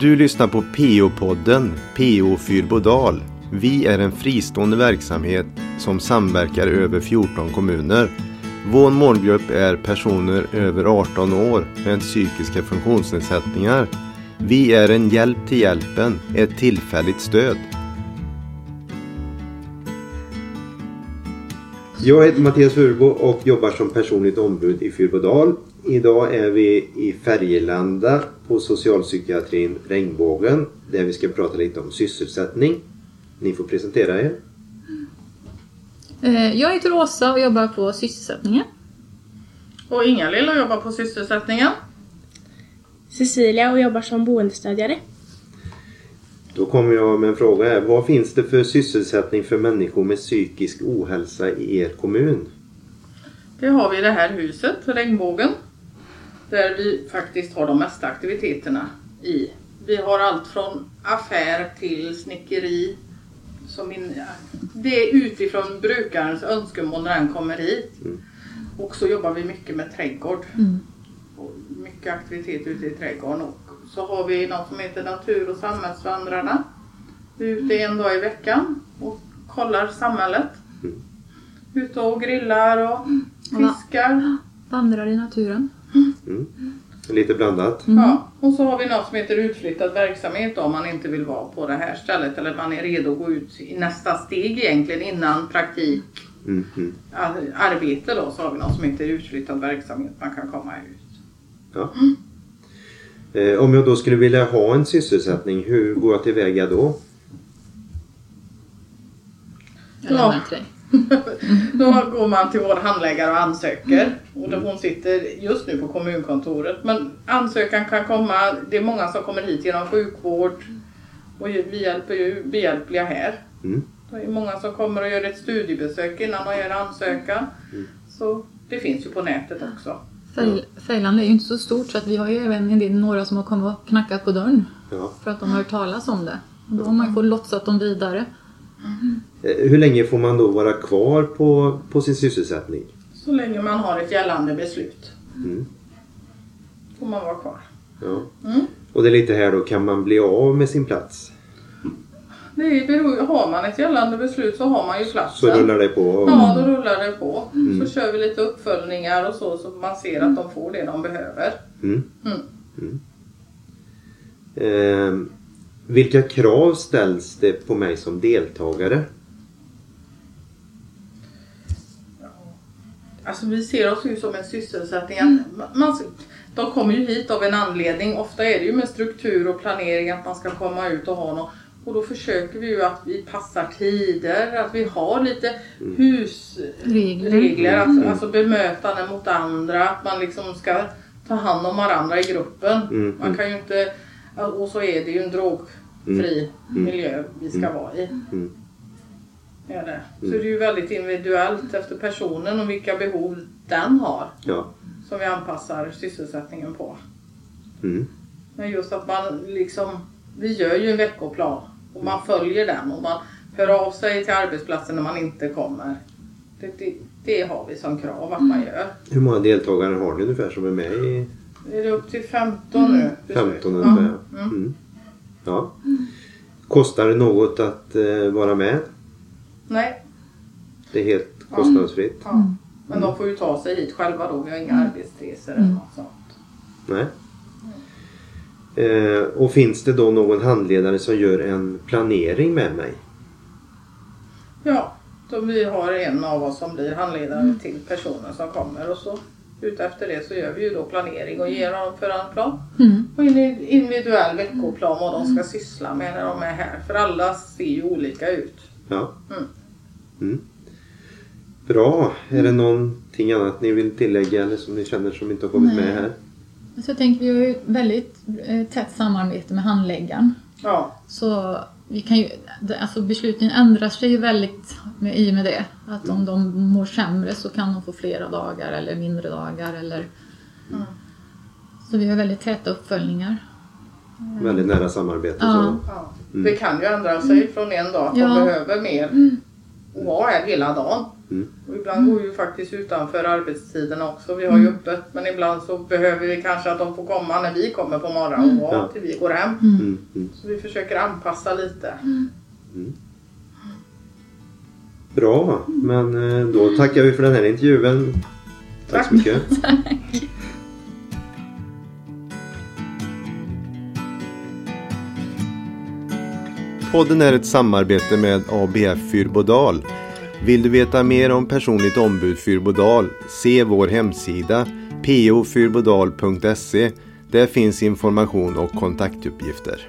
Du lyssnar på PO-podden PO Fyrbodal. Vi är en fristående verksamhet som samverkar över 14 kommuner. Vår målgrupp är personer över 18 år med psykiska funktionsnedsättningar. Vi är en hjälp till hjälpen, ett tillfälligt stöd. Jag heter Mattias Furbo och jobbar som personligt ombud i Fyrbodal. Idag är vi i Färgelanda på socialpsykiatrin Regnbågen där vi ska prata lite om sysselsättning. Ni får presentera er. Eh, Jag heter Åsa och jobbar på sysselsättningen. Och Inga-Lill och jobbar på sysselsättningen. Cecilia och jobbar som boendestödjare. Då kommer jag med en fråga här. Vad finns det för sysselsättning för människor med psykisk ohälsa i er kommun? Det har vi i det här huset, Regnbågen. Där vi faktiskt har de mesta aktiviteterna i. Vi har allt från affär till snickeri. Som in, det är utifrån brukarens önskemål när den kommer hit. Och så jobbar vi mycket med trädgård. Och mycket aktivitet ute i trädgården. Och så har vi något som heter Natur och samhällsvandrarna. Vi är ute en dag i veckan och kollar samhället. Ute och grillar och fiskar. Vandrar i naturen. Lite blandat. Ja, och så har vi något som heter utflyttad verksamhet då, om man inte vill vara på det här stället eller man är redo att gå ut i nästa steg egentligen innan praktik Mm, mm. ar- arbete då så har vi något som heter utflyttad verksamhet. Man kan komma ut. Ja. Eh, om jag då skulle vilja ha en sysselsättning, hur går jag tillväga då? Jag Ja. lämnar till dig. Då går man till vår handläggare och ansöker. Och då hon sitter just nu på kommunkontoret. Men ansökan kan komma, det är många som kommer hit genom sjukvård. Och vi hjälper ju behjälpliga här. Mm. Det är många som kommer och gör ett studiebesök innan de gör ansökan. Så det finns ju på nätet också. Färg- Färgland är ju inte så stort så att vi har ju även en del, några som har kommit och knackat på dörren Ja. för att de har hört talas om det. Och då har man ju fått lotsat dem vidare. Eh, hur länge får man då vara kvar på, på sin sysselsättning? Så länge man har ett gällande beslut. Mm. Får man vara kvar. Ja. Mm. Och det är lite här då, kan man bli av med sin plats? Det beror, har man ett gällande beslut så har man ju platsen. Så rullar det på? Ja, då rullar det på. Så kör vi lite uppföljningar och så så man ser att de får det de behöver. Mm. Mm. Eh, vilka krav ställs det på mig som deltagare? Alltså vi ser oss ju som en sysselsättning. att Man, de kommer ju hit av en anledning. Ofta är det ju med struktur och planering att man ska komma ut och ha något. Och då försöker vi ju att vi passar tider, att vi har lite husregler. Regler. Alltså, alltså bemötande mot andra, att man liksom ska ta hand om varandra i gruppen. Mm, Man kan ju inte, och så är det ju en drogfri miljö vi ska vara i. Mm. Ja, det. Så det är ju väldigt individuellt efter personen och vilka behov den har Ja. som vi anpassar sysselsättningen på. Mm. Men just att man liksom, vi gör ju en veckoplan och man följer den och man hör av sig till arbetsplatsen när man inte kommer. Det, det, det har vi som krav att man gör. Hur många deltagare har ni ungefär som är med i Är det upp till 15 nu? 15 Ja. ungefär? Mm. Ja. Kostar det något att eh, vara med? Nej, Det är helt kostnadsfritt? ja. men de får ju ta sig hit själva då. Vi har inga arbetsresor eller något sånt. Nej. Eh, och finns det då någon handledare som gör en planering med mig? Ja, så vi har en av oss som blir handledare till personen som kommer och så utefter det så gör vi ju då planering och ger dem förhandplan Mm. och en individuell veckoplan vad de ska syssla med när de är här. För alla ser ju olika ut. Ja. Mm. Mm. Bra. Är det någonting annat ni vill tillägga eller som ni känner som inte har kommit Nej. med här? Så jag tänker vi har ju ett väldigt eh, tätt samarbete med handläggaren. Ja, Så vi kan ju, alltså besluten ändrar sig ju väldigt med, i och med det. Att om de mår sämre så kan de få flera dagar eller mindre dagar eller Mm. Så vi har väldigt täta uppföljningar. Väldigt nära samarbete. Ja. Så. ja. Det kan ju ändra sig från en dag att Ja. de behöver mer och vara här hela dagen. Mm. Och ibland går vi ju faktiskt utanför arbetstiderna också. Vi har ju öppet men ibland så behöver vi kanske att de får komma när vi kommer på morgonen och Ja. till vi går hem. Mm. Mm. Så vi försöker anpassa lite. Bra, men eh, då tackar vi för den här intervjun. Tack så Tack. Podden är ett samarbete med ABF Fyrbodal. Vill du veta mer om personligt ombud Fyrbodal? Se vår hemsida pofyrbodal.se. Där finns information och kontaktuppgifter.